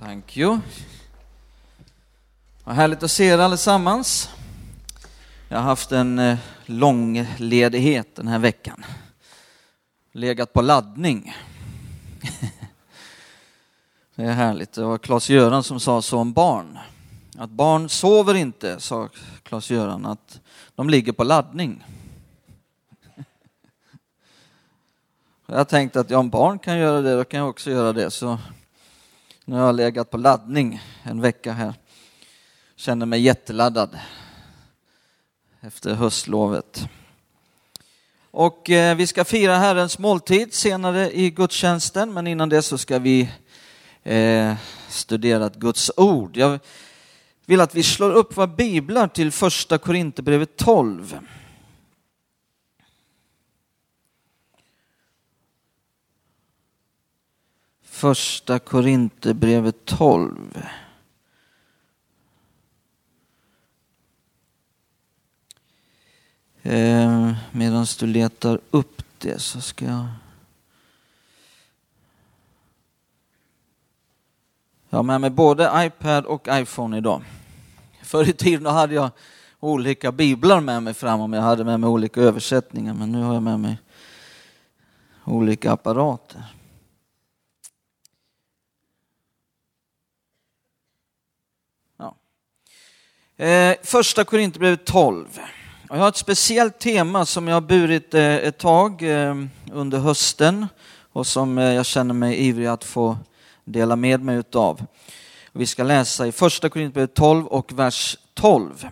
Thank you. Vad härligt att se er allesammans. Jag har haft en eh, lång ledighet den här veckan. Legat på laddning. Det är härligt. Det var Claes-Göran som sa så om barn. Att barn sover inte, sa Claes-Göran, att de ligger på laddning. Jag tänkte att ja, om barn kan göra det, då kan jag också göra det. Så nu har jag legat på laddning en vecka här. Känner mig jätteladdad efter höstlovet. Och eh, vi ska fira Herrens måltid senare i gudstjänsten, men innan det så ska vi eh, studera Guds ord. Jag vill att vi slår upp våra biblar till första Korinthierbrevet 12. Första Korinthierbrevet 12. Eh, Medan du letar upp det så ska jag... Jag har med mig både iPad och iPhone idag. Förr i tiden hade jag olika biblar med mig fram om jag hade med mig olika översättningar men nu har jag med mig olika apparater. Eh, första Korinthierbrevet 12. Jag har ett speciellt tema som jag har burit eh, ett tag eh, under hösten och som eh, jag känner mig ivrig att få dela med mig utav. Vi ska läsa i första Korinthierbrevet 12 och vers 12.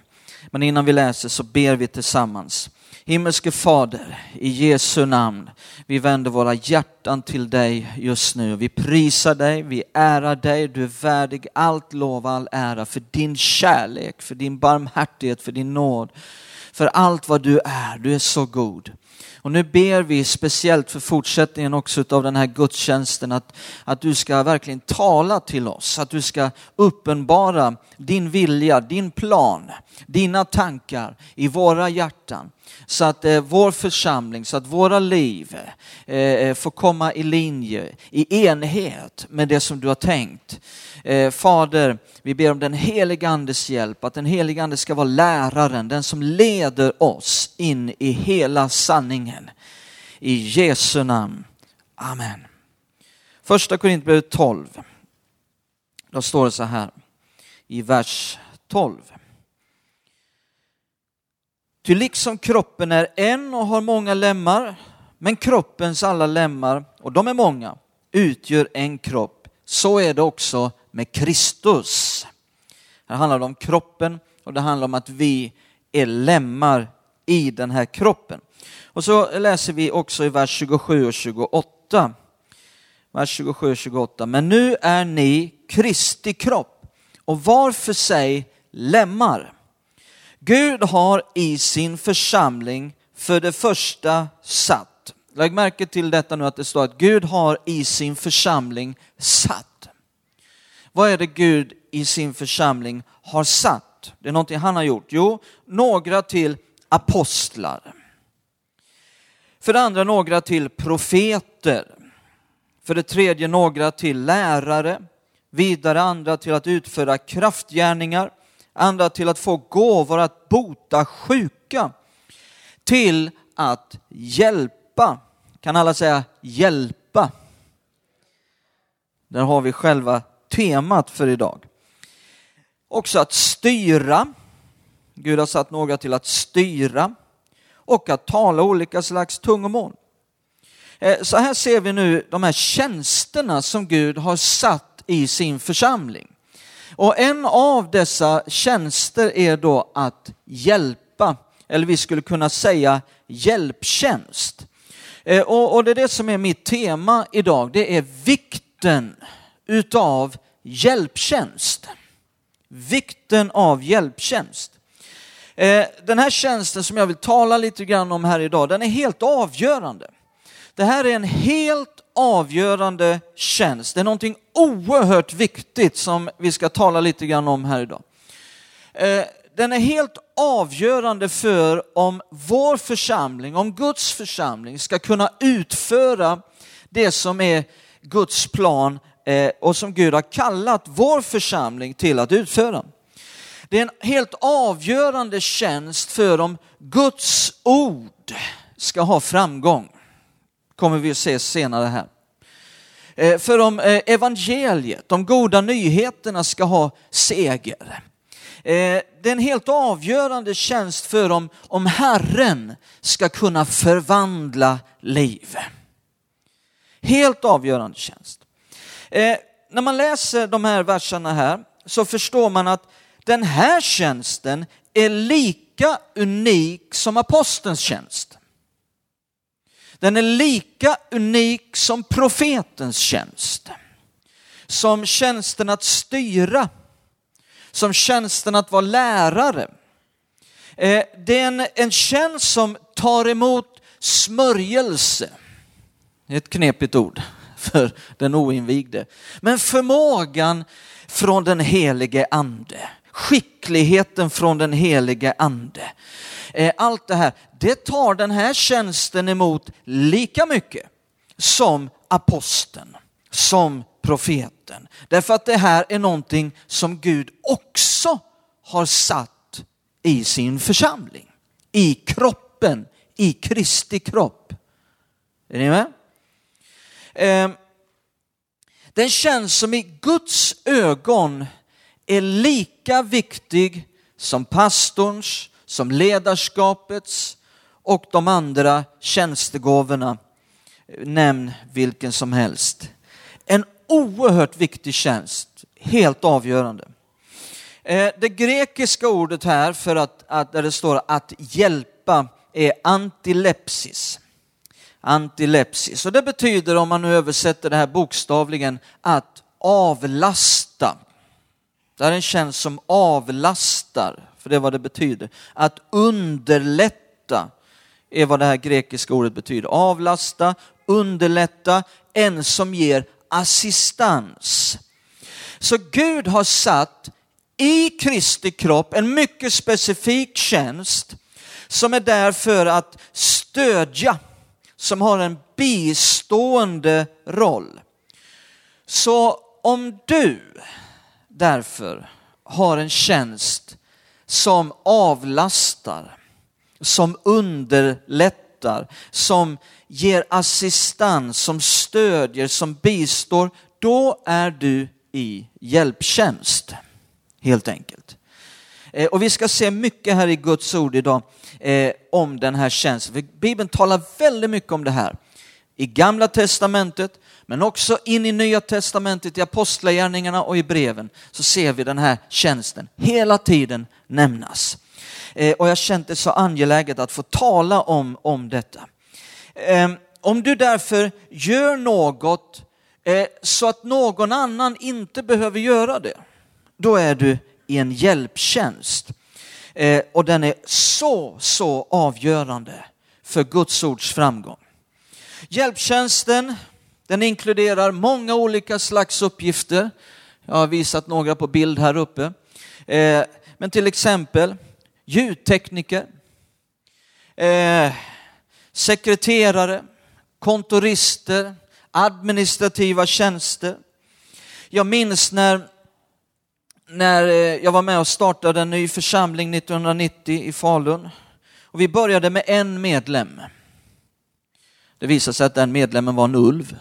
Men innan vi läser så ber vi tillsammans. Himmelske Fader, i Jesu namn, vi vänder våra hjärtan till dig just nu. Vi prisar dig, vi ärar dig, du är värdig allt lov, all ära för din kärlek, för din barmhärtighet, för din nåd, för allt vad du är. Du är så god. Och nu ber vi speciellt för fortsättningen också av den här gudstjänsten att, att du ska verkligen tala till oss, att du ska uppenbara din vilja, din plan, dina tankar i våra hjärtan så att eh, vår församling, så att våra liv eh, eh, får komma i linje, i enhet med det som du har tänkt. Eh, Fader, vi ber om den helige Andes hjälp, att den helige Ande ska vara läraren, den som leder oss in i hela sanningen. I Jesu namn. Amen. Första Korintierbrevet 12. Då står det så här i vers 12. Ty liksom kroppen är en och har många lemmar, men kroppens alla lemmar, och de är många, utgör en kropp. Så är det också med Kristus. Här handlar det om kroppen och det handlar om att vi är lemmar i den här kroppen. Och så läser vi också i vers 27 och 28. Vers 27 och 28. Men nu är ni Kristi kropp och var för sig lemmar. Gud har i sin församling för det första satt. Lägg märke till detta nu att det står att Gud har i sin församling satt. Vad är det Gud i sin församling har satt? Det är någonting han har gjort. Jo, några till apostlar. För det andra några till profeter. För det tredje några till lärare. Vidare andra till att utföra kraftgärningar andra till att få gåvor att bota sjuka, till att hjälpa. Kan alla säga hjälpa? Där har vi själva temat för idag. Också att styra. Gud har satt några till att styra och att tala olika slags tungomål. Eh, så här ser vi nu de här tjänsterna som Gud har satt i sin församling. Och en av dessa tjänster är då att hjälpa, eller vi skulle kunna säga hjälptjänst. Eh, och, det är det som är mitt tema idag, det är vikten utav hjälptjänst. Vikten av hjälptjänst. Eh, den här tjänsten som jag vill tala lite grann om här idag, den är helt avgörande. Det här är en helt avgörande tjänst. Det är någonting oerhört viktigt som vi ska tala lite grann om här idag. Eh, den är helt avgörande för om vår församling, om Guds församling ska kunna utföra det som är Guds plan eh, och som Gud har kallat vår församling till att utföra. Det är en helt avgörande tjänst för om Guds ord ska ha framgång. Kommer vi att se senare här. Eh, för om eh, evangeliet, de goda nyheterna ska ha seger. Eh, det är en helt avgörande tjänst för om, om Herren ska kunna förvandla liv. Helt avgörande tjänst. När man läser de här verserna här så förstår man att den här tjänsten är lika unik som apostelns tjänst. Den är lika unik som profetens tjänst. Som tjänsten att styra. Som tjänsten att vara lärare. Eh, det är en, en tjänst som tar emot smörjelse. Det är ett knepigt ord för den oinvigde. Men förmågan från den helige ande skickligheten från den helige ande. Eh, allt det här, det tar den här tjänsten emot lika mycket som aposteln, som profeten. Därför att det här är någonting som Gud också har satt i sin församling, i kroppen, i Kristi kropp. Är ni med? Ehm, den känns som i Guds ögon är lika viktig som pastorns, som ledarskapets och de andra tjänstegåvorna. Nämn vilken som helst. En oerhört viktig tjänst, helt avgörande. Eh, det grekiska ordet här för att, att där det står att hjälpa är antilepsis. Antilepsis. Och det betyder, om man nu översätter det här bokstavligen, att avlasta. Det är en tjänst som avlastar, för det är vad det betyder. Att underlätta är vad det här grekiska ordet betyder. Avlasta, underlätta, en som ger assistans. Så Gud har satt i Kristi kropp en mycket specifik tjänst som är där för att stödja, som har en bistående roll. Så om du därför har en tjänst som avlastar, som underlättar, som ger assistans, som stödjer, som bistår, då är du i hjälptjänst. Helt enkelt. Eh, och vi ska se mycket här i Guds ord idag eh, om den här tjänsten. För Bibeln talar väldigt mycket om det här. I Gamla Testamentet, men också in i Nya Testamentet, i Apostlagärningarna och i breven, så ser vi den här tjänsten hela tiden nämnas. Eh, och jag känt det så angeläget att få tala om, om detta. Eh, om du därför gör något eh, så att någon annan inte behöver göra det, då är du i en hjälptjänst. Eh, och den är så, så avgörande för Guds ords framgång. Hjälptjänsten den inkluderar många olika slags uppgifter. Jag har visat några på bild här uppe. Eh, men till exempel ljudtekniker, eh, sekreterare, kontorister, administrativa tjänster. Jag minns när, när eh, jag var med och startade en ny församling 1990 i Falun. Och vi började med en medlem. Det visade sig att den medlemmen var en ulv.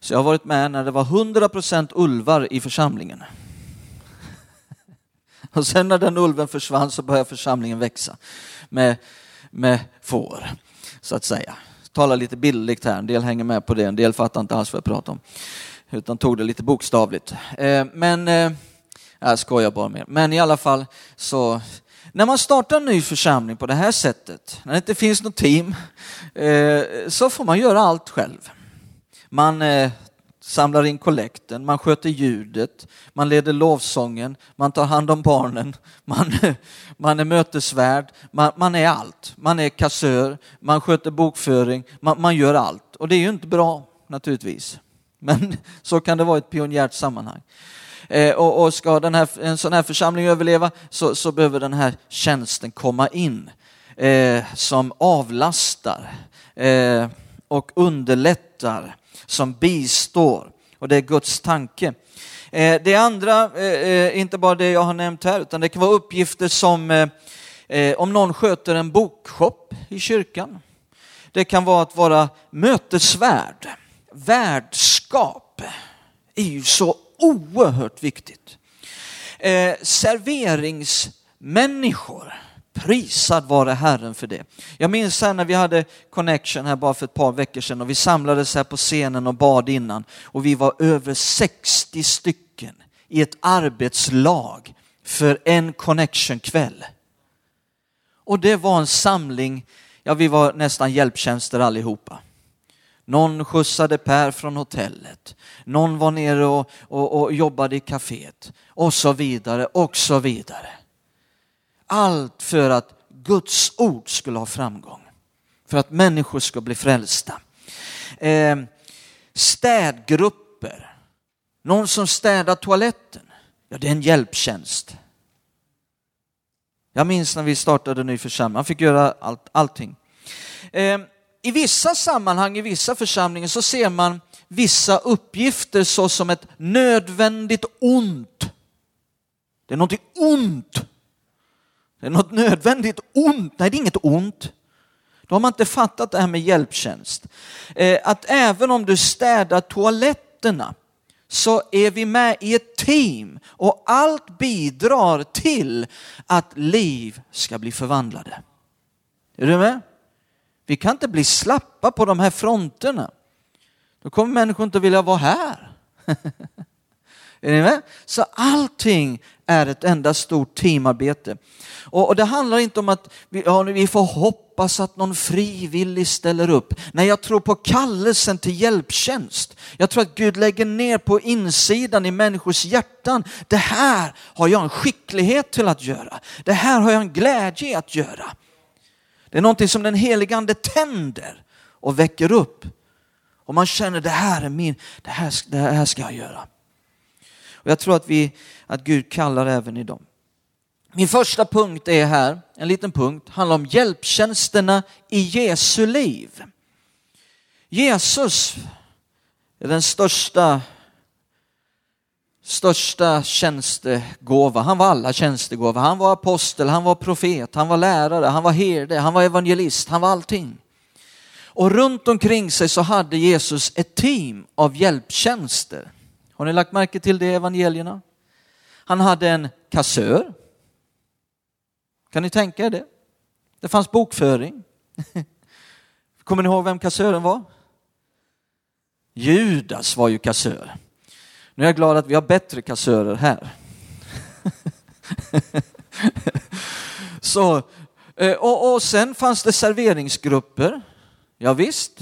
Så jag har varit med när det var 100% ulvar i församlingen. Och sen när den ulven försvann så började församlingen växa med, med får, så att säga. Tala lite bildligt här, en del hänger med på det, en del fattar inte alls vad jag pratar om. Utan tog det lite bokstavligt. Eh, men, eh, jag skojar bara med Men i alla fall så när man startar en ny församling på det här sättet, när det inte finns något team, eh, så får man göra allt själv. Man eh, samlar in kollekten, man sköter ljudet, man leder lovsången, man tar hand om barnen, man, man är mötesvärd, man, man är allt. Man är kassör, man sköter bokföring, man, man gör allt. Och det är ju inte bra naturligtvis. Men så kan det vara i ett pionjärt sammanhang. Eh, och, och, ska den här, en sån här församling överleva så, så behöver den här tjänsten komma in eh, som avlastar eh, och underlättar, som bistår. och det är Guds tanke. Eh, det andra, eh, eh inte bara det jag har nämnt här, utan det kan vara uppgifter som eh, eh, om någon sköter en bokshop i kyrkan. Det kan vara att vara mötesvärd. Värdskap är ju så oerhört viktigt. Eh, serveringsmänniskor Prisad vare Herren för det. Jag minns här när vi hade connection här bara för ett par veckor sedan och vi samlades här på scenen och bad innan och vi var över 60 stycken i ett arbetslag för en connection-kväll. Och det var en samling, ja vi var nästan hjälptjänster allihopa. Någon skjutsade Per från hotellet, någon var nere och, och, och jobbade i kaféet och så vidare och så vidare. Allt för att Guds ord skulle ha framgång. För att människor ska bli frälsta. Eh, städgrupper. Någon som städar toaletten. Ja, det är en hjälptjänst. Jag minns när vi startade en ny församling, man fick göra allt, allting. Eh, I vissa sammanhang, i vissa församlingar så ser man vissa uppgifter såsom ett nödvändigt ont. Det är något ont det är något nödvändigt ont. Nej, det är inget ont. Då har man inte fattat det här med hjälptjänst. Eh, att även om du städar toaletterna så är vi med i ett team och allt bidrar till att liv ska bli förvandlade. Är du med? Vi kan inte bli slappa på de här fronterna. Då kommer människor inte vilja vara här. Är ni med? Så allting är ett enda stort teamarbete. Och, och det handlar inte om att vi, ja, vi får hoppas att någon frivillig ställer upp. Nej, jag tror på kallelsen till hjälptjänst. Jag tror att Gud lägger ner på insidan i människors hjärtan. Det här har jag en skicklighet till att göra. Det här har jag en glädje att göra. Det är någonting som den helige ande tänder och väcker upp. Och man känner det här är min, det här, det här ska jag göra. Och jag tror att, vi, att Gud kallar även i dem. Min första punkt är här, en liten punkt, handlar om hjälptjänsterna i Jesu liv. Jesus är den största, största tjänstegåva. Han var alla tjänstegåva. Han var apostel, han var profet, han var lärare, han var herde, han var evangelist, han var allting. Och runt omkring sig så hade Jesus ett team av hjälptjänster. Har ni lagt märke till det i evangelierna? Han hade en kassör. Kan ni tänka er det? Det fanns bokföring. Kommer ni ihåg vem kassören var? Judas var ju kassör. Nu är jag glad att vi har bättre kassörer här. Så, eh, och, och sen fanns det serveringsgrupper. Ja, visst.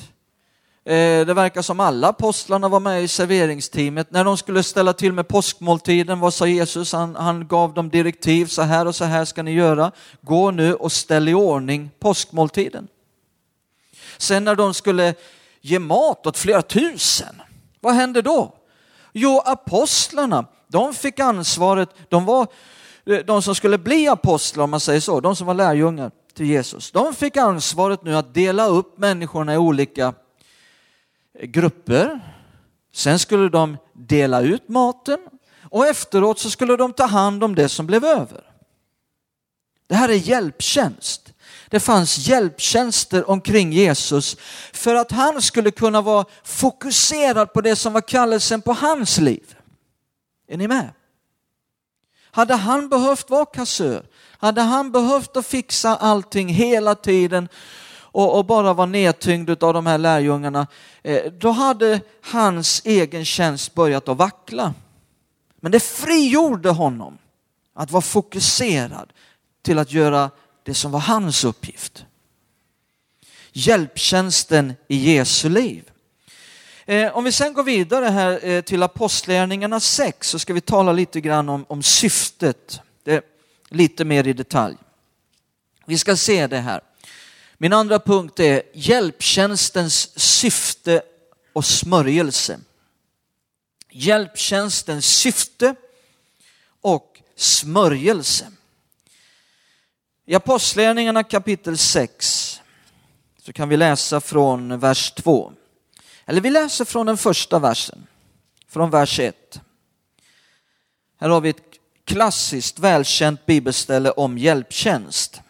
Eh, det verkar som alla apostlarna var med i serveringsteamet. När de skulle ställa till med påskmåltiden, vad sa Jesus? Han, han gav dem direktiv, så här och så här ska ni göra. Gå nu och ställ i ordning påskmåltiden. Sen när de skulle ge mat åt flera tusen, vad hände då? Jo, apostlarna, de fick ansvaret, de var eh, de som skulle bli apostlar om man säger så, de som var lärjungar till Jesus. De fick ansvaret nu att dela upp människorna i olika grupper. Sen skulle de dela ut maten och efteråt så skulle de ta hand om det som blev över. Det här är hjälptjänst. Det fanns hjälptjänster omkring Jesus för att han skulle kunna vara fokuserad på det som var kallelsen på hans liv. Är ni med? Hade han behövt vara kassör, hade han behövt att fixa allting hela tiden och, och bara vara nedtyngd av de här lärjungarna, eh, då hade hans egen tjänst börjat att vackla. Men det frigjorde honom att vara fokuserad till att göra det som var hans uppgift. Hjälptjänsten i Jesu liv. Eh, om vi sen går vidare här eh, till Apostlagärningarna 6 så ska vi tala lite grann om, om syftet, det, lite mer i detalj. Vi ska se det här. Min andra punkt är hjälptjänstens syfte och smörjelse. Hjälptjänstens syfte och smörjelse. I Apostlagärningarna kapitel 6 så kan vi läsa från vers 2. Eller vi läser från den första versen. från vers 1. Här har vi ett klassiskt välkänt bibelställe om hjälptjänst.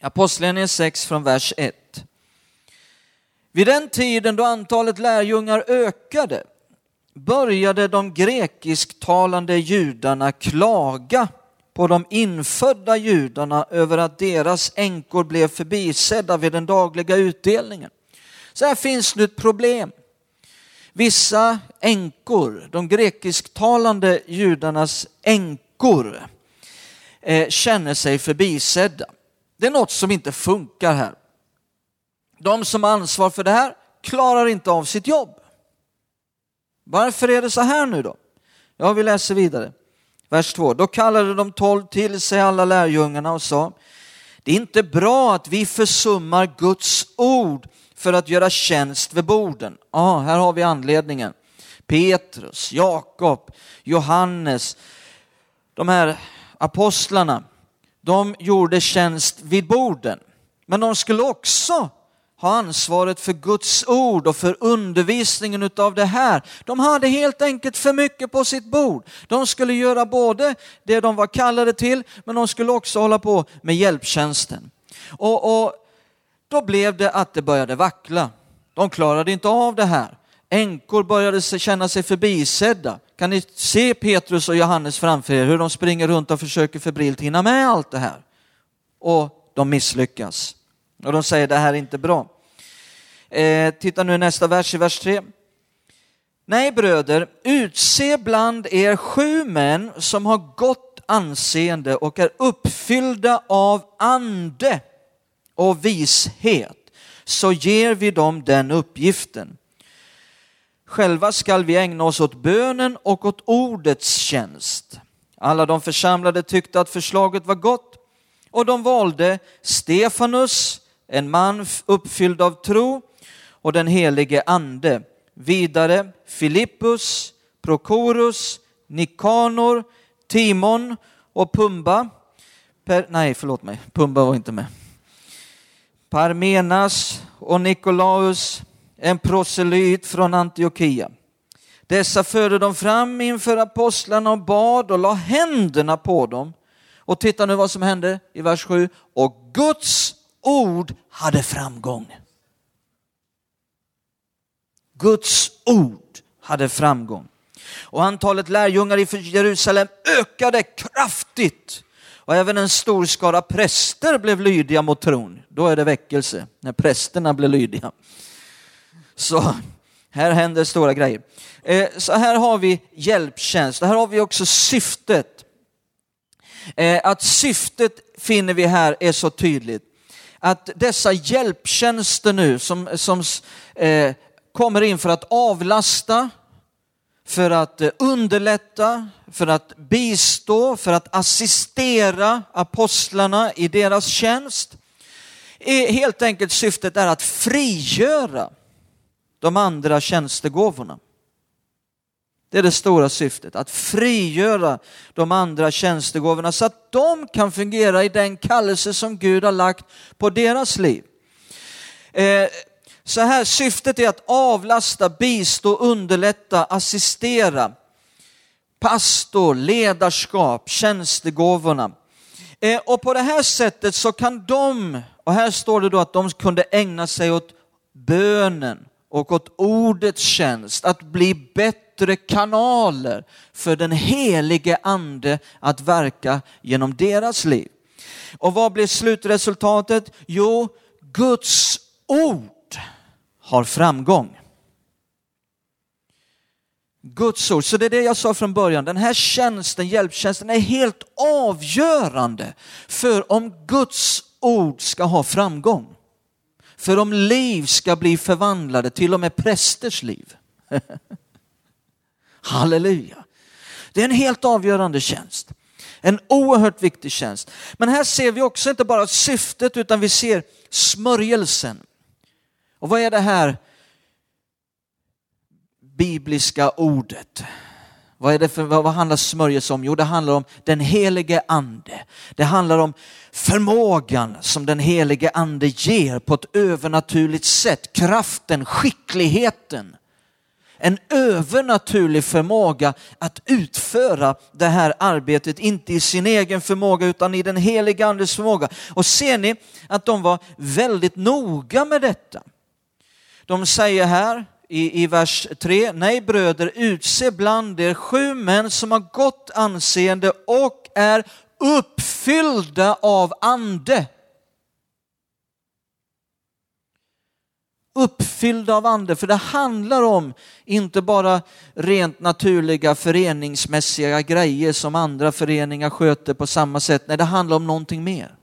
Apostlagärningarna 6 från vers 1. Vid den tiden då antalet lärjungar ökade började de grekisktalande judarna klaga på de infödda judarna över att deras änkor blev förbisedda vid den dagliga utdelningen. Så här finns nu ett problem. Vissa änkor, de grekisktalande judarnas änkor, eh, känner sig förbisedda. Det är något som inte funkar här. De som har ansvar för det här klarar inte av sitt jobb. Varför är det så här nu då? Ja, vi läser vidare. Vers 2. Då kallade de tolv till sig alla lärjungarna och sa, det är inte bra att vi försummar Guds ord för att göra tjänst vid borden. Ja, här har vi anledningen. Petrus, Jakob, Johannes, de här apostlarna, de gjorde tjänst vid borden. Men de skulle också ha ansvaret för Guds ord och för undervisningen utav det här. De hade helt enkelt för mycket på sitt bord. De skulle göra både det de var kallade till, men de skulle också hålla på med hjälptjänsten. Och, och då blev det att det började vackla. De klarade inte av det här. Änkor började känna sig förbisedda. Kan ni se Petrus och Johannes framför er, hur de springer runt och försöker febrilt hinna med allt det här? Och de misslyckas. Och de säger det här är inte bra. Eh, titta nu nästa vers i vers 3. Nej bröder, utse bland er sju män som har gott anseende och är uppfyllda av ande och vishet, så ger vi dem den uppgiften. Själva skall vi ägna oss åt bönen och åt ordets tjänst. Alla de församlade tyckte att förslaget var gott och de valde Stefanus, en man uppfylld av tro och den helige ande. Vidare Filippus, Prokorus, Nikanor, Timon och Pumba. Per, nej, förlåt mig, Pumba var inte med. Parmenas och Nikolaus, en proselyt från Antiochia. Dessa förde de fram inför apostlarna och bad och la händerna på dem. Och titta nu vad som hände i vers 7. Och Guds ord hade framgång. Guds ord hade framgång. Och antalet lärjungar i Jerusalem ökade kraftigt. Och även en stor skara präster blev lydiga mot tron. Då är det väckelse, när prästerna blir lydiga. Så här händer stora grejer. Eh, så här har vi hjälptjänst, här har vi också syftet. Eh, att syftet finner vi här är så tydligt. Att dessa hjälptjänster nu som, som eh, kommer in för att avlasta, för att eh, underlätta, för att bistå, för att assistera apostlarna i deras tjänst. Helt enkelt syftet är att frigöra de andra tjänstegåvorna. Det är det stora syftet, att frigöra de andra tjänstegåvorna så att de kan fungera i den kallelse som Gud har lagt på deras liv. Eh, så här, syftet är att avlasta, bistå, underlätta, assistera. Pastor, ledarskap, tjänstegåvorna. Eh, och på det här sättet så kan de, och här står det då att de kunde ägna sig åt bönen och åt ordets tjänst, att bli bättre kanaler för den helige ande att verka genom deras liv. Och vad blir slutresultatet? Jo, Guds ord har framgång. Guds ord, så det är det jag sa från början, den här tjänsten, hjälptjänsten är helt avgörande för om Guds ord ska ha framgång. För om liv ska bli förvandlade, till och med prästers liv. Halleluja. Det är en helt avgörande tjänst. En oerhört viktig tjänst. Men här ser vi också inte bara syftet utan vi ser smörjelsen. Och vad är det här bibliska ordet? Vad, är det för, vad handlar smörjelse om? Jo, det handlar om den helige ande. Det handlar om förmågan som den helige ande ger på ett övernaturligt sätt. Kraften, skickligheten. en övernaturlig förmåga att utföra det här arbetet, inte i sin egen förmåga utan i den helige andes förmåga. Och ser ni att de var väldigt noga med detta. De säger här i, i vers 3, nej bröder, utse bland er sju män som har gott anseende och är uppfyllda av ande. uppfyllda av ande, för det handlar om inte bara rent naturliga föreningsmässiga grejer som andra föreningar sköter på samma sätt. Nej, det handlar om någonting mer.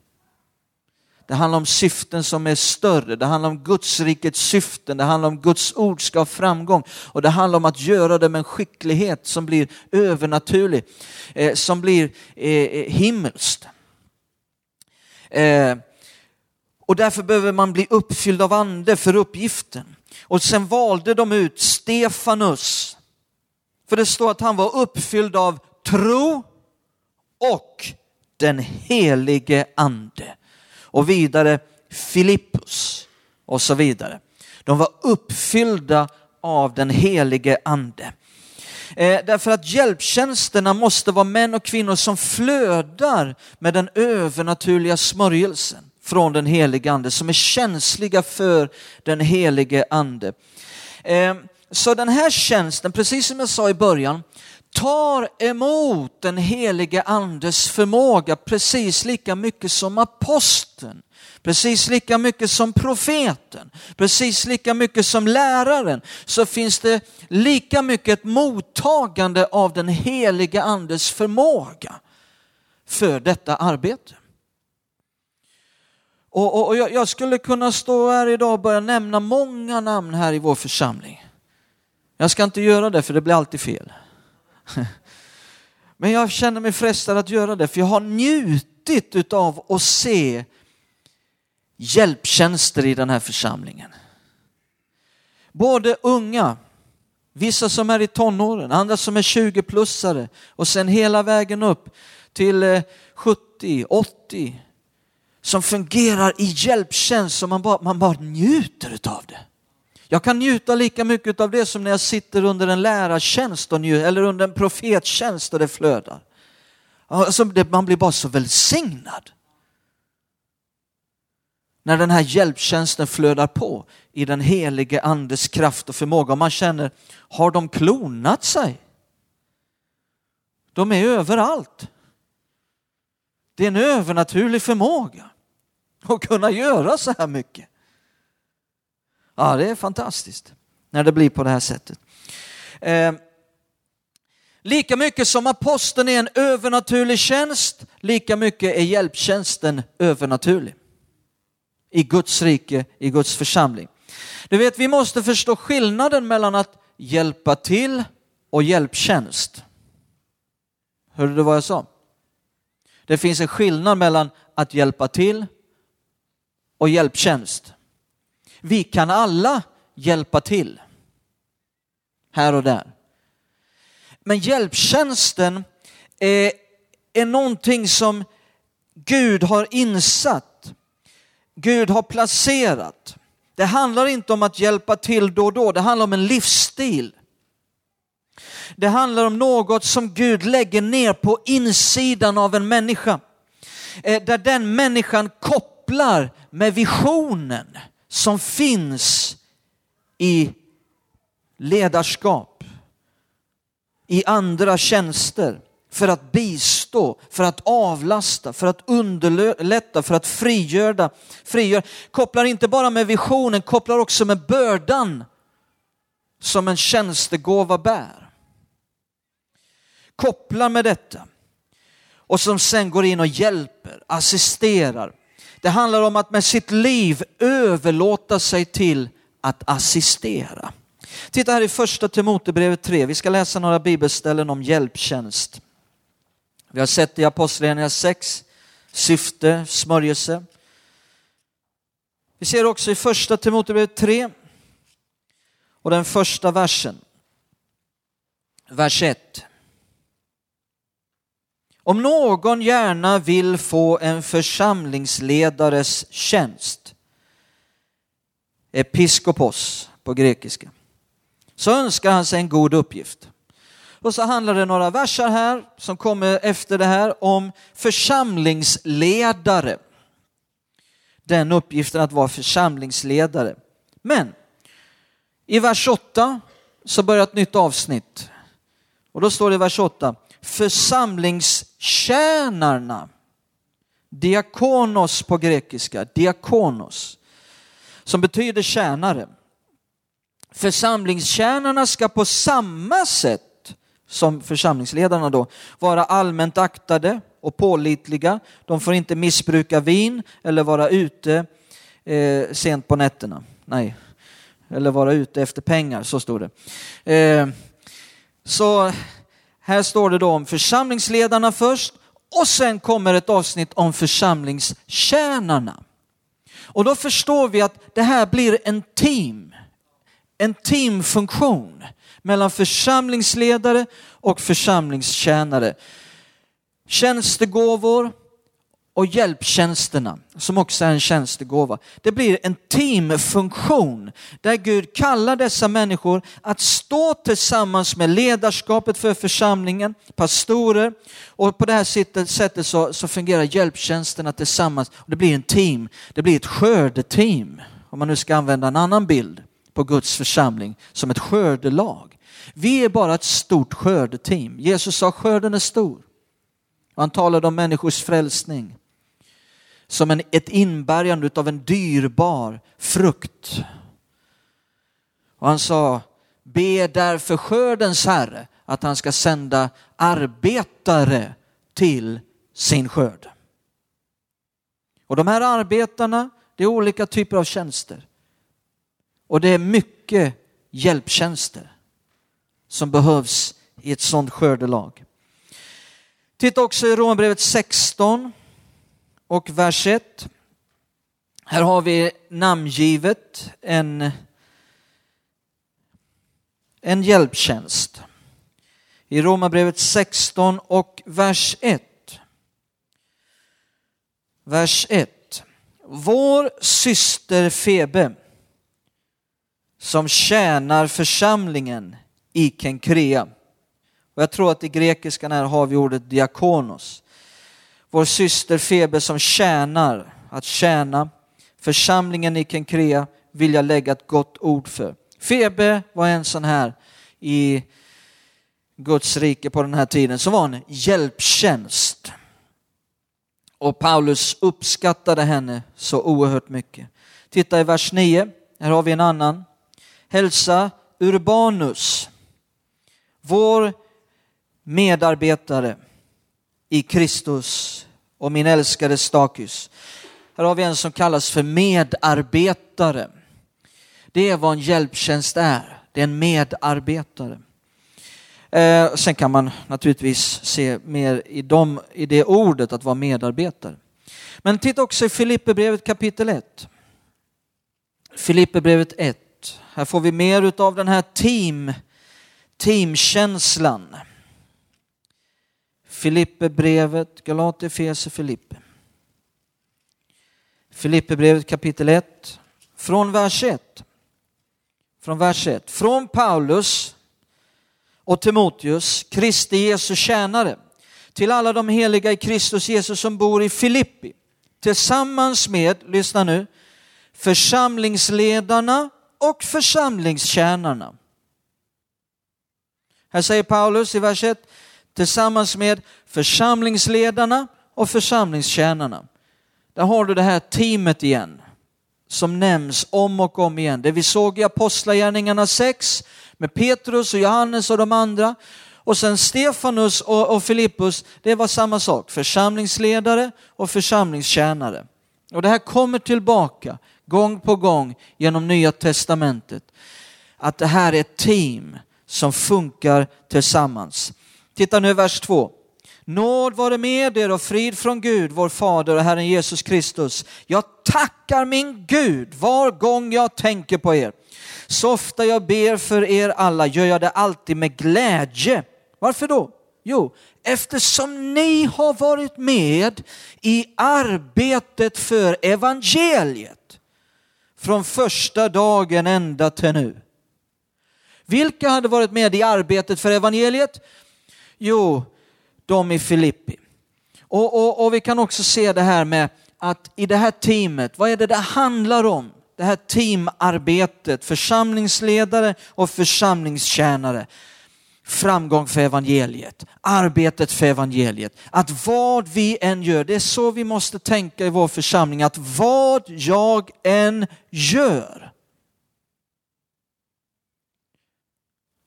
Det handlar om syften som är större, det handlar om Guds rikets syften, det handlar om Guds ord ska ha framgång och det handlar om att göra det med en skicklighet som blir övernaturlig, eh, som blir eh, eh himmelskt. Eh, och därför behöver man bli uppfylld av ande för uppgiften. Och sen valde de ut Stefanus. För det står att han var uppfylld av tro och den helige ande. Och vidare Filippus och så vidare. De var uppfyllda av den helige ande. Eh, därför att hjälptjänsterna måste vara män och kvinnor som flödar med den övernaturliga smörjelsen från den helige ande, som är känsliga för den helige ande. Eh, så den här tjänsten, precis som jag sa i början, tar emot den helige andes förmåga precis lika mycket som aposteln. Precis lika mycket som profeten, precis lika mycket som läraren, så finns det lika mycket ett mottagande av den helige andes förmåga för detta arbete. Och, och, och jag, jag, skulle kunna stå här idag och börja nämna många namn här i vår församling. Jag ska inte göra det för det blir alltid fel. Men jag känner mig frestad att göra det för jag har njutit av att se hjälptjänster i den här församlingen. Både unga, vissa som är i tonåren, andra som är 20-plussare och sen hela vägen upp till eh, 70-80 som fungerar i hjälptjänst som man bara, man bara njuter av det. Jag kan njuta lika mycket av det som när jag sitter under en lärartjänst och njuter, eller under en profettjänst och det flödar. Alltså, man blir bara så välsignad. När den här hjälptjänsten flödar på i den helige andes kraft och förmåga och man känner, har de klonat sig? De är överallt. Det är en övernaturlig förmåga att kunna göra så här mycket. Ja, det är fantastiskt när det blir på det här sättet. Eh, lika mycket som aposteln är en övernaturlig tjänst, lika mycket är hjälptjänsten övernaturlig. I Guds rike, i Guds församling. Du vet, vi måste förstå skillnaden mellan att hjälpa till och hjälptjänst. Hörde du vad jag sa? Det finns en skillnad mellan att hjälpa till och hjälptjänst. Vi kan alla hjälpa till här och där. Men hjälptjänsten är, är någonting som Gud har insatt. Gud har placerat. Det handlar inte om att hjälpa till då och då, det handlar om en livsstil. Det handlar om något som Gud lägger ner på insidan av en människa. Eh, där den människan kopplar med visionen som finns i ledarskap, i andra tjänster för att bistå, för att avlasta, för att underlätta, för att frigöra. frigöra. Kopplar inte bara med visionen, kopplar också med bördan som en tjänstegåva bär kopplar med detta och som sen går in och hjälper, assisterar. Det handlar om att med sitt liv överlåta sig till att assistera. Titta här i första Timotebrevet 3, vi ska läsa några bibelställen om hjälptjänst. Vi har sett i Apostlagärningarna 6, syfte, smörjelse. Vi ser också i första Timotebrevet 3 och den första versen, vers 1. Om någon gärna vill få en församlingsledares tjänst, episkopos på grekiska, så önskar han sig en god uppgift. Och så handlar det några versar här som kommer efter det här om församlingsledare. Den uppgiften att vara församlingsledare. Men i vers 8 så börjar ett nytt avsnitt. Och då står det i vers 8, församlings tjänarna. diakonos på grekiska, diakonos, som betyder tjänare. Församlingstjänarna ska på samma sätt som församlingsledarna då vara allmänt aktade och pålitliga. De får inte missbruka vin eller vara ute eh, sent på nätterna. Nej, eller vara ute efter pengar, så står det. Eh, så här står det då om församlingsledarna först och sen kommer ett avsnitt om församlingstjänarna. Och då förstår vi att det här blir en team, en teamfunktion mellan församlingsledare och församlingstjänare. Tjänstegåvor och hjälptjänsterna, som också är en tjänstegåva. Det blir en teamfunktion där Gud kallar dessa människor att stå tillsammans med ledarskapet för församlingen, pastorer och på det här sättet så, så fungerar hjälptjänsterna tillsammans. Det blir en team, det blir ett skördeteam om man nu ska använda en annan bild på Guds församling som ett skördelag. Vi är bara ett stort skördeteam. Jesus sa skörden är stor. Han talade om människors frälsning som en, ett inbärgande av en dyrbar frukt. Och han sa, be därför skördens herre att han ska sända arbetare till sin skörd. Och de här arbetarna, det är olika typer av tjänster. Och det är mycket hjälptjänster som behövs i ett sådant skördelag. Titta också i Romarbrevet 16 och vers 1. Här har vi namngivet en, en hjälptjänst. I Romarbrevet 16 och vers 1. Vers 1. Vår syster Febe som tjänar församlingen i Kenkrea. Och jag tror att i grekiskan här har vi ordet diakonos. Vår syster Febe som tjänar, att tjäna. Församlingen i Kenkrea vill jag lägga ett gott ord för. Febe var en sån här i Guds rike på den här tiden som var en hjälptjänst. Och Paulus uppskattade henne så oerhört mycket. Titta i vers 9, här har vi en annan hälsa Urbanus, vår medarbetare i Kristus och min älskade Stakus. Här har vi en som kallas för medarbetare. Det är vad en hjälptjänst är. Det är en medarbetare. Eh, sen kan man naturligtvis se mer i, dem, i det ordet att vara medarbetare. Men titta också i Filipperbrevet kapitel 1. Filipperbrevet 1. Här får vi mer av den här team, teamkänslan. Filipperbrevet, Galater, Fese, Filippe. Filipperbrevet kapitel 1, från vers 1. Från vers 1. Från Paulus och Timoteus, Kristi Jesu tjänare, till alla de heliga i Kristus Jesus som bor i Filippi, tillsammans med, lyssna nu, församlingsledarna och församlingstjänarna. Här säger Paulus i vers 1, tillsammans med församlingsledarna och församlingstjänarna. Där har du det här teamet igen som nämns om och om igen. Det vi såg i Apostlagärningarna 6 med Petrus och Johannes och de andra. Och sen Stefanus och, och Filippus, det var samma sak. Församlingsledare och församlingstjänare. Och det här kommer tillbaka gång på gång genom Nya Testamentet. Att det här är ett team som funkar tillsammans. Titta nu vers 2. Nåd vare med er och frid från Gud, vår Fader och Herren Jesus Kristus. Jag tackar min Gud var gång jag tänker på er. Så ofta jag ber för er alla gör jag det alltid med glädje. Varför då? Jo, eftersom ni har varit med i arbetet för evangeliet från första dagen ända till nu. Vilka hade varit med i arbetet för evangeliet? Jo, de i Filippi. Och, och, och vi kan också se det här med att i det här teamet, vad är det det handlar om? Det här teamarbetet, församlingsledare och församlingstjänare framgång för evangeliet, arbetet för evangeliet. Att vad vi än gör, det är så vi måste tänka i vår församling, att vad jag än gör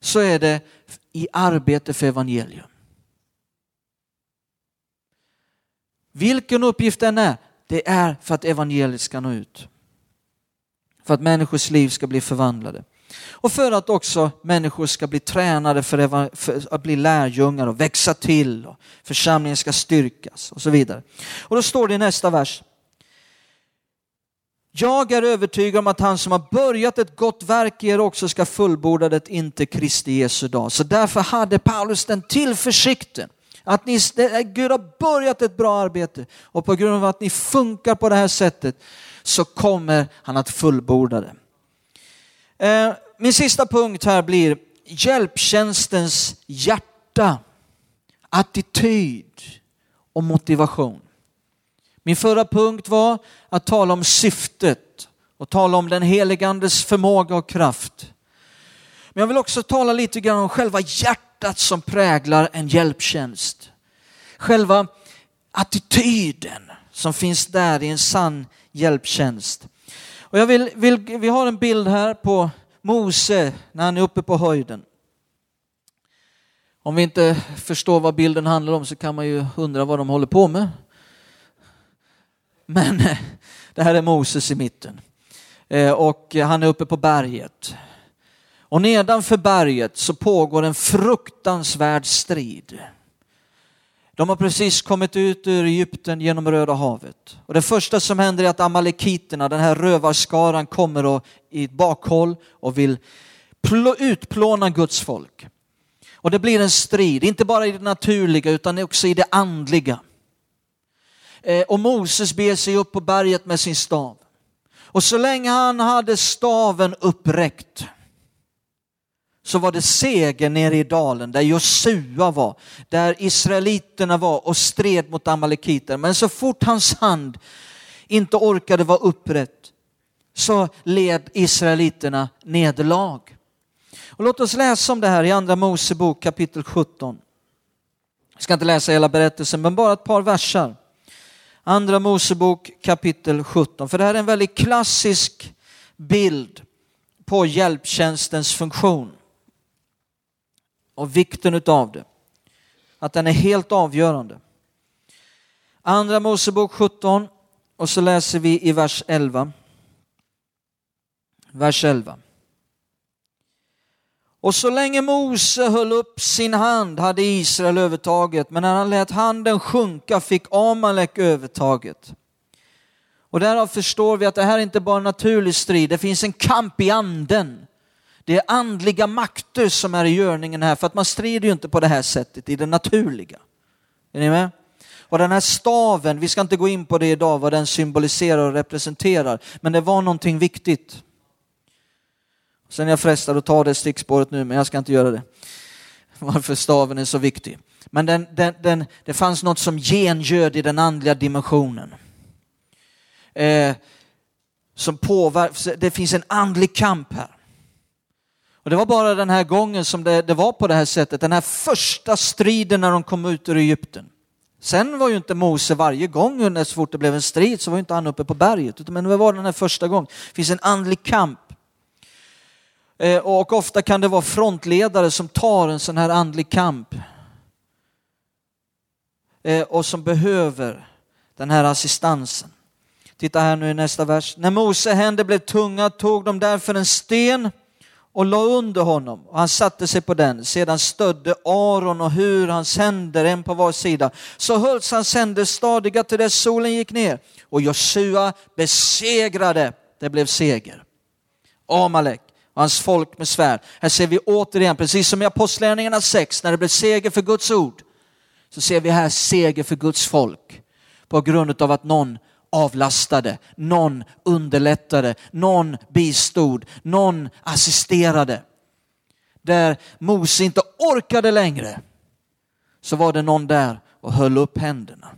så är det i arbete för evangelium. Vilken uppgift den är, det är för att evangeliet ska nå ut. För att människors liv ska bli förvandlade. Och för att också människor ska bli tränade för, att bli lärjungar och växa till och församlingen ska styrkas och så vidare. Och då står det i nästa vers. Jag är övertygad om att han som har börjat ett gott verk i er också ska fullborda det inte Kristi Jesu dag. Så därför hade Paulus den tillförsikten att ni, Gud har börjat ett bra arbete och på grund av att ni funkar på det här sättet så kommer han att fullborda det. Eh, min sista punkt här blir hjälptjänstens hjärta, attityd och motivation. Min förra punkt var att tala om syftet och tala om den heligandes förmåga och kraft. Men jag vill också tala lite grann om själva hjärtat som präglar en hjälptjänst. Själva attityden som finns där i en sann hjälptjänst. Och jag vill, vill, vi har en bild här på Mose när han är uppe på höjden. Om vi inte förstår vad bilden handlar om så kan man ju undra vad de håller på med. Men eh, det här är Moses i mitten eh, och han är uppe på berget. Och nedanför berget så pågår en fruktansvärd strid. De har precis kommit ut ur Egypten genom Röda havet. Och det första som händer är att amalekiterna, den här rövarskaran, kommer och, i ett bakhåll och vill utplåna Guds folk. Och det blir en strid, inte bara i det naturliga utan också i det andliga. Eh, och Moses ber sig upp på berget med sin stav. Och så länge han hade staven uppräckt så var det seger nere i dalen där Josua var, där israeliterna var och stred mot amalekiter. Men så fort hans hand inte orkade vara upprätt så led israeliterna nederlag. Och låt oss läsa om det här i andra Mosebok kapitel 17. Jag ska inte läsa hela berättelsen men bara ett par versar. Andra Mosebok kapitel 17. För det här är en väldigt klassisk bild på hjälptjänstens funktion och vikten utav det. Att den är helt avgörande. Andra Mosebok 17 och så läser vi i vers 11. Vers 11. Och så länge Mose höll upp sin hand hade Israel övertaget, men när han lät handen sjunka fick Amalek övertaget. Och därav förstår vi att det här är inte bara en naturlig strid, det finns en kamp i anden. Det är andliga makter som är i görningen här, för att man strider ju inte på det här sättet i det naturliga. Är ni med? Och den här staven, vi ska inte gå in på det idag, vad den symboliserar och representerar, men det var någonting viktigt. Sen är jag frestad att ta det stickspåret nu, men jag ska inte göra det. Varför staven är så viktig. Men den, den, den, det fanns något som gengöd i den andliga dimensionen. Eh, som påverkar, det finns en andlig kamp här. Och det var bara den här gången som det, det var på det här sättet, den här första striden när de kom ut ur Egypten. Sen var ju inte Mose varje gång när så fort det blev en strid så var ju inte han uppe på berget, men det var den här första gången. Det finns en andlig kamp. Eh, och ofta kan det vara frontledare som tar en sån här andlig kamp. Eh, och som behöver den här assistansen. Titta här nu i nästa vers. När Mose händer blev tunga tog de därför en sten och la under honom och han satte sig på den. Sedan stödde Aron och hur hans händer, en på var sida. Så hölls hans händer stadiga till dess solen gick ner och Josua besegrade, det blev seger. Amalek och hans folk med svärd. Här ser vi återigen, precis som i Apostlagärningarna 6, när det blev seger för Guds ord, så ser vi här seger för Guds folk på grund av att någon avlastade, någon underlättade, någon bistod, någon assisterade. där Mose inte orkade längre, så var det någon där och höll upp händerna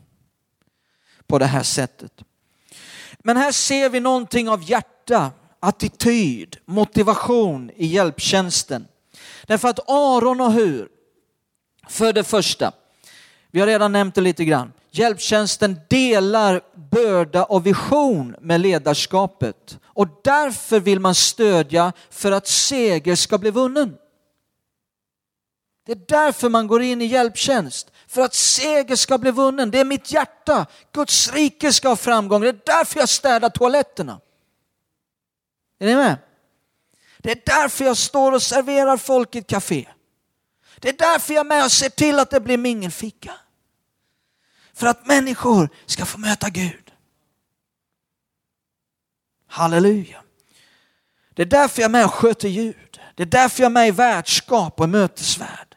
på det här sättet. Men här ser vi någonting av hjärta, attityd, motivation i hjälptjänsten. Därför att Aron och Hur, för det första, vi har redan nämnt det lite grann, hjälptjänsten delar börda och vision med ledarskapet och därför vill man stödja för att seger ska bli vunnen. Det är därför man går in i hjälptjänst, för att seger ska bli vunnen. Det är mitt hjärta. Guds rike ska ha framgång. Det är därför jag städar toaletterna. Är ni med? Det är därför jag står och serverar folk i ett café. Det är därför jag är med och ser till att det blir mingelficka. För att människor ska få möta Gud. Halleluja. Det är därför jag är med och sköter ljud. Det är därför jag är med i värdskap och mötesvärd.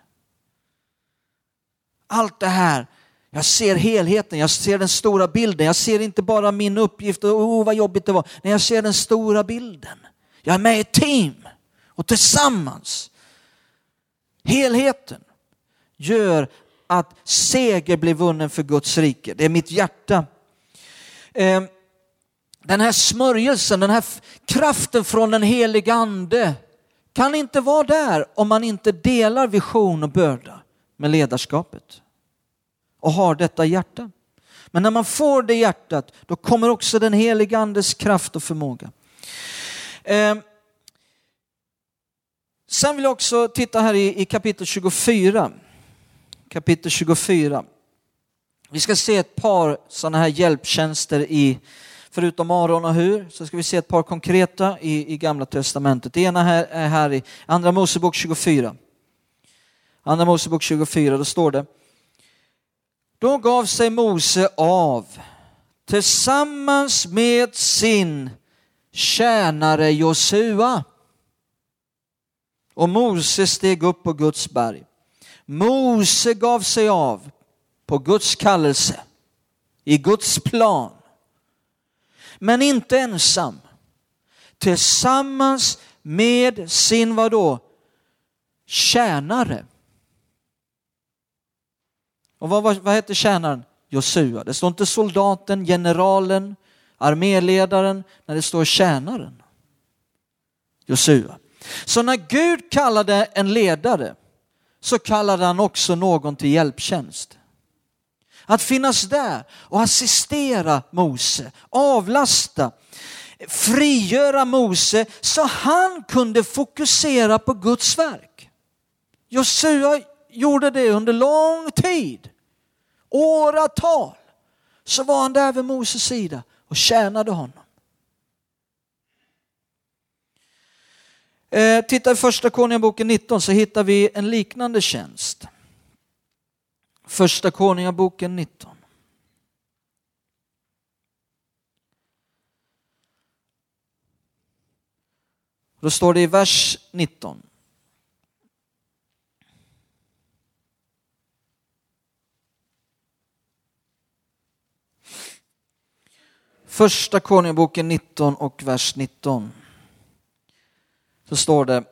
Allt det här, jag ser helheten, jag ser den stora bilden. Jag ser inte bara min uppgift och oh, vad jobbigt det var. Nej, jag ser den stora bilden. Jag är med i ett team och tillsammans, helheten, gör att seger blir vunnen för Guds rike. Det är mitt hjärta. Ehm, den här smörjelsen, den här kraften från den helige ande kan inte vara där om man inte delar vision och börda med ledarskapet och har detta hjärta. Men när man får det hjärtat, då kommer också den helige andes kraft och förmåga. Ehm, sen vill jag också titta här i, i kapitel 24 kapitel 24. Vi ska se ett par sådana här hjälptjänster i, förutom Aron och Hur, så ska vi se ett par konkreta i, i Gamla Testamentet. Det ena här är här i Andra Mosebok 24. Andra Mosebok 24, då står det. Då gav sig Mose av tillsammans med sin tjänare Josua. Och Mose steg upp på Guds berg. Mose gav sig av på Guds kallelse, i Guds plan. Men inte ensam. Tillsammans med sin vadå? Tjänare. Och vad, vad, vad hette tjänaren? Josua. Det står inte soldaten, generalen, arméledaren, när det står tjänaren. Josua. Så när Gud kallade en ledare så kallade han också någon till hjälptjänst. Att finnas där och assistera Mose, avlasta, frigöra Mose så han kunde fokusera på Guds verk. Josua gjorde det under lång tid, åratal. Så var han där vid Moses sida och tjänade honom. Eh, titta i första Konungaboken 19 så hittar vi en liknande tjänst. Första Konungaboken 19. Då står det i vers 19. Första Konungaboken 19 och vers 19 så står det,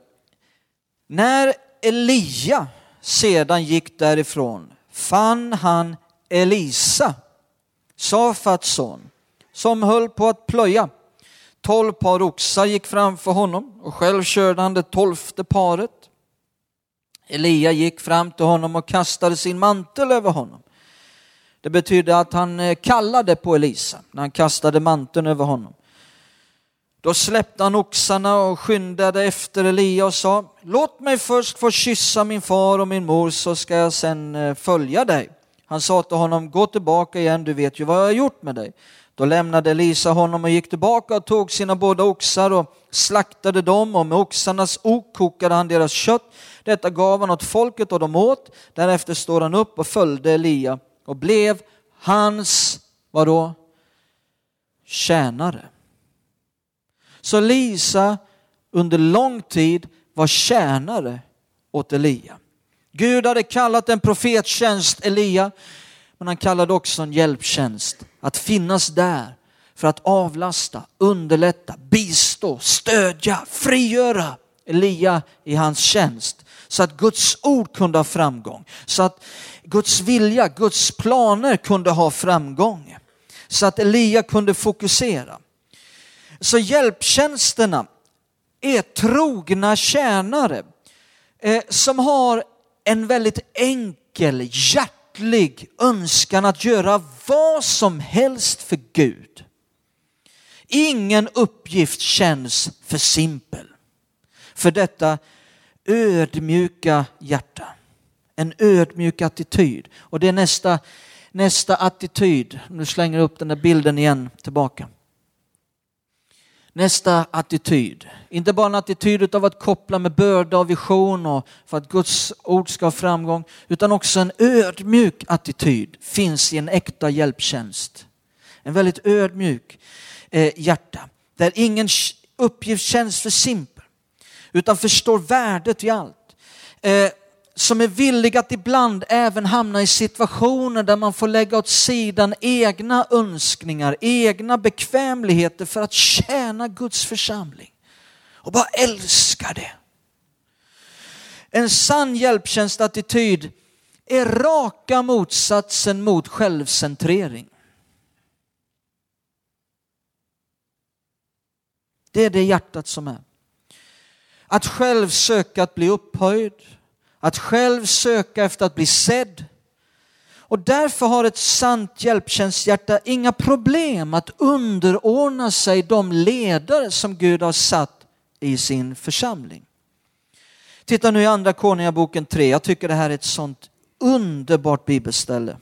när Elia sedan gick därifrån fann han Elisa, Safats son, som höll på att plöja. Tolv par oxar gick framför honom och själv körde han det tolfte paret. Elia gick fram till honom och kastade sin mantel över honom. Det betydde att han eh, kallade på Elisa när han kastade manteln över honom. Då släppte han oxarna och skyndade efter Elia och sa, låt mig först få kyssa min far och min mor så ska jag sen eh, följa dig. Han sa till honom, gå tillbaka igen, du vet ju vad jag har gjort med dig. Då lämnade Elisa honom och gick tillbaka och tog sina båda oxar och slaktade dem och med oxarnas ok kokade han deras kött. Detta gav han åt folket och de åt. Därefter står han upp och följde Elia och blev hans, vadå, tjänare. Så Lisa under lång tid var tjänare åt Elia. Gud hade kallat en profettjänst Elia, men han kallade också en hjälptjänst. Att finnas där för att avlasta, underlätta, bistå, stödja, frigöra Elia i hans tjänst. så att Guds ord kunde ha framgång, så att Guds vilja, Guds planer kunde ha framgång, så att Elia kunde fokusera. Så hjälptjänsterna är trogna tjänare eh, som har en väldigt enkel, hjärtlig önskan att göra vad som helst för Gud. Ingen uppgift känns för simpel för detta ödmjuka hjärta. En ödmjuk attityd. Och det är nästa, nästa attityd. Nu slänger jag upp den där bilden igen tillbaka. Nästa attityd. Inte bara en attityd av att koppla med börda och vision och för att Guds ord ska ha framgång, utan också en ödmjuk attityd finns i en äkta hjälptjänst. En väldigt ödmjuk eh, hjärta, där ingen uppgift känns för simpel, utan förstår värdet i allt. Eh, som är villig att ibland även hamna i situationer där man får lägga åt sidan egna önskningar, egna bekvämligheter för att tjäna Guds församling. Och bara älska det. En sann hjälptjänstattityd är raka motsatsen mot självcentrering. Det är det hjärtat som är. Att själv söka att bli upphöjd, att själv söka efter att bli sedd. Och därför har ett sant hjälptjänsthjärta inga problem att underordna sig de ledare som Gud har satt i sin församling. Titta nu i andra Konungaboken 3, jag tycker det här är ett sånt underbart bibelställe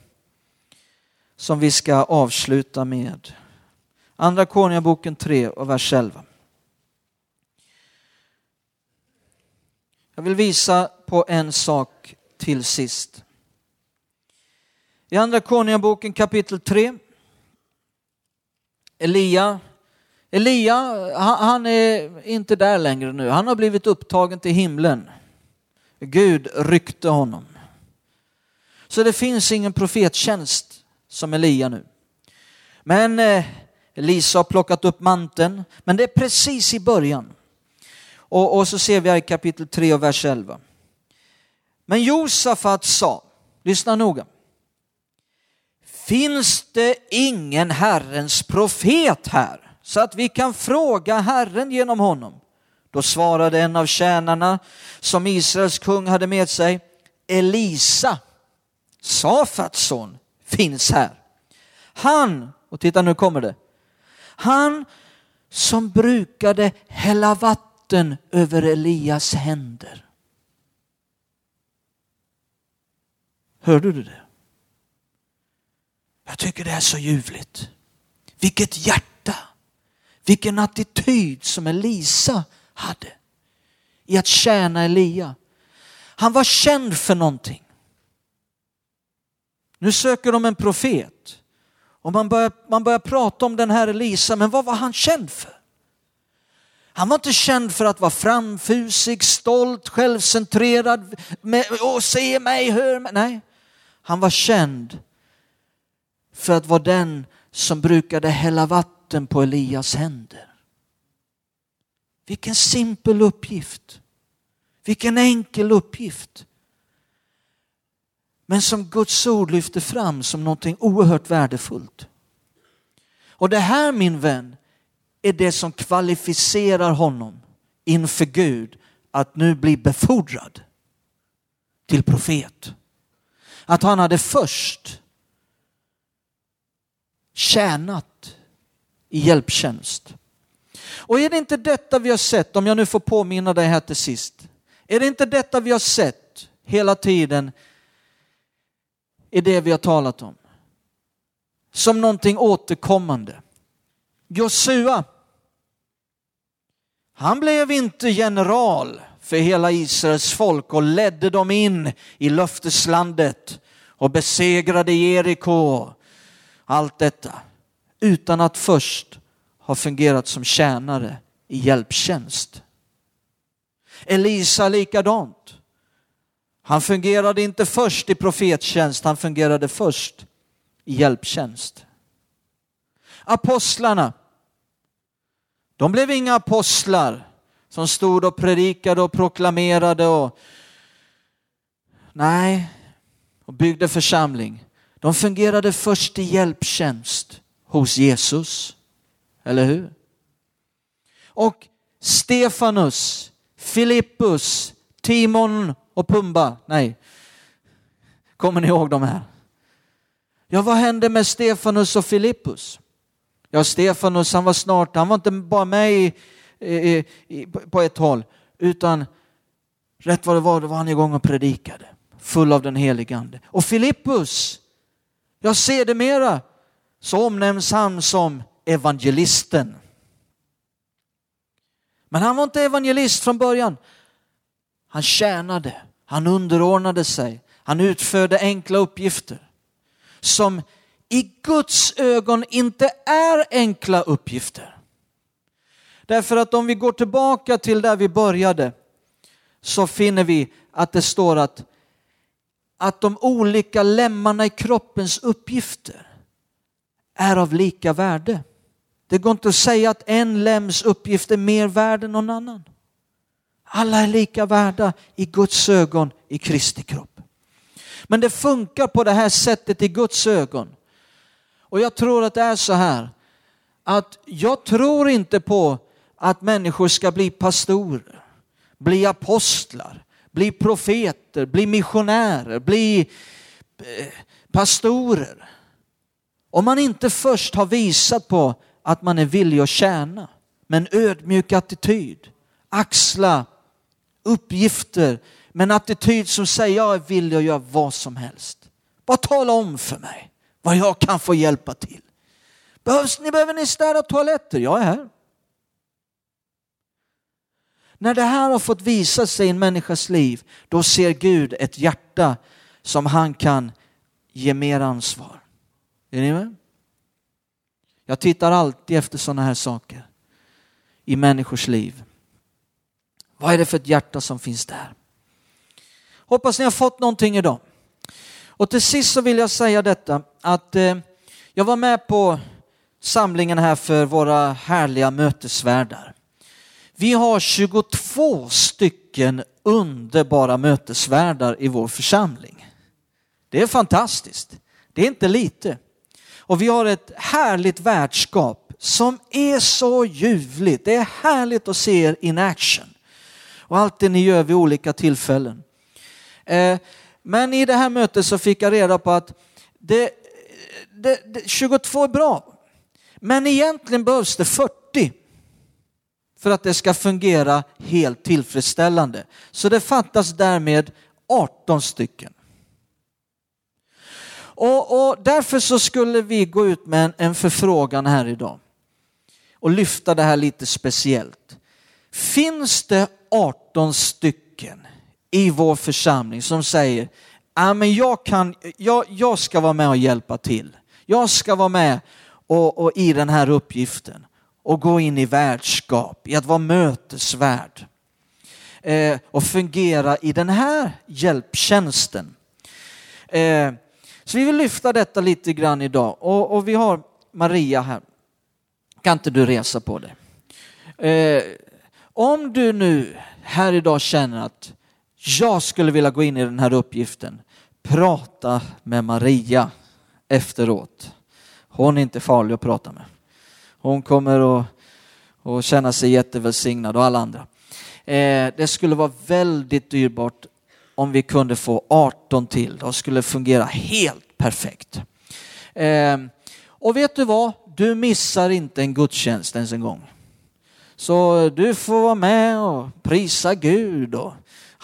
som vi ska avsluta med. Andra Konungaboken 3 och vers 11. Jag vill visa på en sak till sist. I Andra Konungaboken kapitel 3. Elia, Elia han är inte där längre nu. Han har blivit upptagen till himlen. Gud ryckte honom. Så det finns ingen profettjänst som Elia nu. Men eh, Elisa har plockat upp manteln, men det är precis i början. Och, och så ser vi här i kapitel 3 och vers 11. Men Josafat sa, lyssna noga. Finns det ingen Herrens profet här så att vi kan fråga Herren genom honom? Då svarade en av tjänarna som Israels kung hade med sig, Elisa, Safats son, finns här. Han, och titta nu kommer det, han som brukade hälla vatten vatten över Elias händer. Hörde du det? Jag tycker det är så ljuvligt. Vilket hjärta, vilken attityd som Elisa hade i att tjäna Elia. Han var känd för någonting. Nu söker de en profet och man börjar, man börjar prata om den här Elisa, men vad var han känd för? Han var inte känd för att vara framfusig, stolt, självcentrerad, med, och se mig, hör mig. Nej, han var känd för att vara den som brukade hälla vatten på Elias händer. Vilken simpel uppgift. Vilken enkel uppgift. Men som Guds ord lyfter fram som någonting oerhört värdefullt. Och det här min vän är det som kvalificerar honom inför Gud att nu bli befordrad till profet. Att han hade först tjänat i hjälptjänst. Och är det inte detta vi har sett, om jag nu får påminna dig här till sist, är det inte detta vi har sett hela tiden i det vi har talat om? Som någonting återkommande. Josua han blev inte general för hela Israels folk och ledde dem in i löfteslandet och besegrade Jeriko. Allt detta utan att först ha fungerat som tjänare i hjälptjänst. Elisa likadant. Han fungerade inte först i profettjänst, han fungerade först i hjälptjänst. Apostlarna de blev inga apostlar som stod och predikade och proklamerade och Nej, och byggde församling. De fungerade först i hjälptjänst hos Jesus. Eller hur? Och Stefanus, Filippus, Timon och Pumba. Nej, kommer ni ihåg de här? Ja, vad hände med Stefanus och Filippus? Ja, Stefanus, han var snart, han var inte bara med i, i, i, på ett håll, utan rätt vad det var, då var han igång och predikade, full av den helige ande. Och Filippus, ja, sedermera så omnämns han som evangelisten. Men han var inte evangelist från början. Han tjänade, han underordnade sig, han utförde enkla uppgifter som i Guds ögon inte är enkla uppgifter. Därför att om vi går tillbaka till där vi började så finner vi att det står att, att de olika lemmarna i kroppens uppgifter är av lika värde. Det går inte att säga att en lems uppgift är mer värd än någon annan. Alla är lika värda i Guds ögon i Kristi kropp. Men det funkar på det här sättet i Guds ögon. Och jag tror att det är så här att jag tror inte på att människor ska bli pastorer, bli apostlar, bli profeter, bli missionärer, bli eh, pastorer. Om man inte först har visat på att man är villig att tjäna med en ödmjuk attityd, axla uppgifter med en attityd som säger jag är villig att göra vad som helst. Bara tala om för mig vad jag kan få hjälpa till. Behövs ni, behöver ni städa toaletter? Jag är här. När det här har fått visa sig i en människas liv, då ser Gud ett hjärta som han kan ge mer ansvar. Är ni med? Jag tittar alltid efter sådana här saker i människors liv. Vad är det för ett hjärta som finns där? Hoppas ni har fått någonting idag. Och till sist så vill jag säga detta att eh, jag var med på samlingen här för våra härliga mötesvärdar. Vi har 22 stycken underbara mötesvärdar i vår församling. Det är fantastiskt. Det är inte lite. Och vi har ett härligt värdskap som är så ljuvligt. Det är härligt att se er in action. Och allt det ni gör vid olika tillfällen. Eh, men i det här mötet så fick jag reda på att det, det, det, 22 är bra, men egentligen behövs det 40 för att det ska fungera helt tillfredsställande. Så det fattas därmed 18 stycken. Och, och därför så skulle vi gå ut med en, en förfrågan här idag och lyfta det här lite speciellt. Finns det 18 stycken i vår församling som säger, ja men jag, kan, jag, jag ska vara med och hjälpa till. Jag ska vara med och, och i den här uppgiften och gå in i värdskap, i att vara mötesvärd eh, och fungera i den här hjälptjänsten. Eh, så vi vill lyfta detta lite grann idag och, och vi har Maria här. Kan inte du resa på dig? Eh, om du nu här idag känner att jag skulle vilja gå in i den här uppgiften, prata med Maria efteråt. Hon är inte farlig att prata med. Hon kommer att, att känna sig jättevälsignad och alla andra. Eh, det skulle vara väldigt dyrbart om vi kunde få 18 till. De skulle fungera helt perfekt. Eh, och vet du vad? Du missar inte en gudstjänst ens en gång. Så du får vara med och prisa Gud och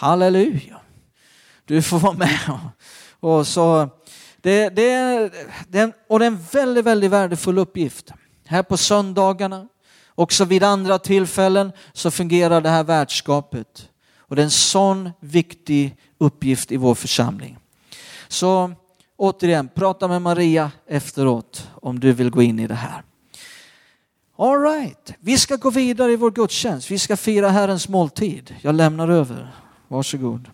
halleluja. Du får vara med och, så det, det, det, och det är en väldigt, väldigt värdefull uppgift. Här på söndagarna, också vid andra tillfällen så fungerar det här värdskapet. Och det är en sån viktig uppgift i vår församling. Så återigen, prata med Maria efteråt om du vill gå in i det här. All right. Vi ska gå vidare i vår gudstjänst. Vi ska fira Herrens måltid. Jag lämnar över. Once good.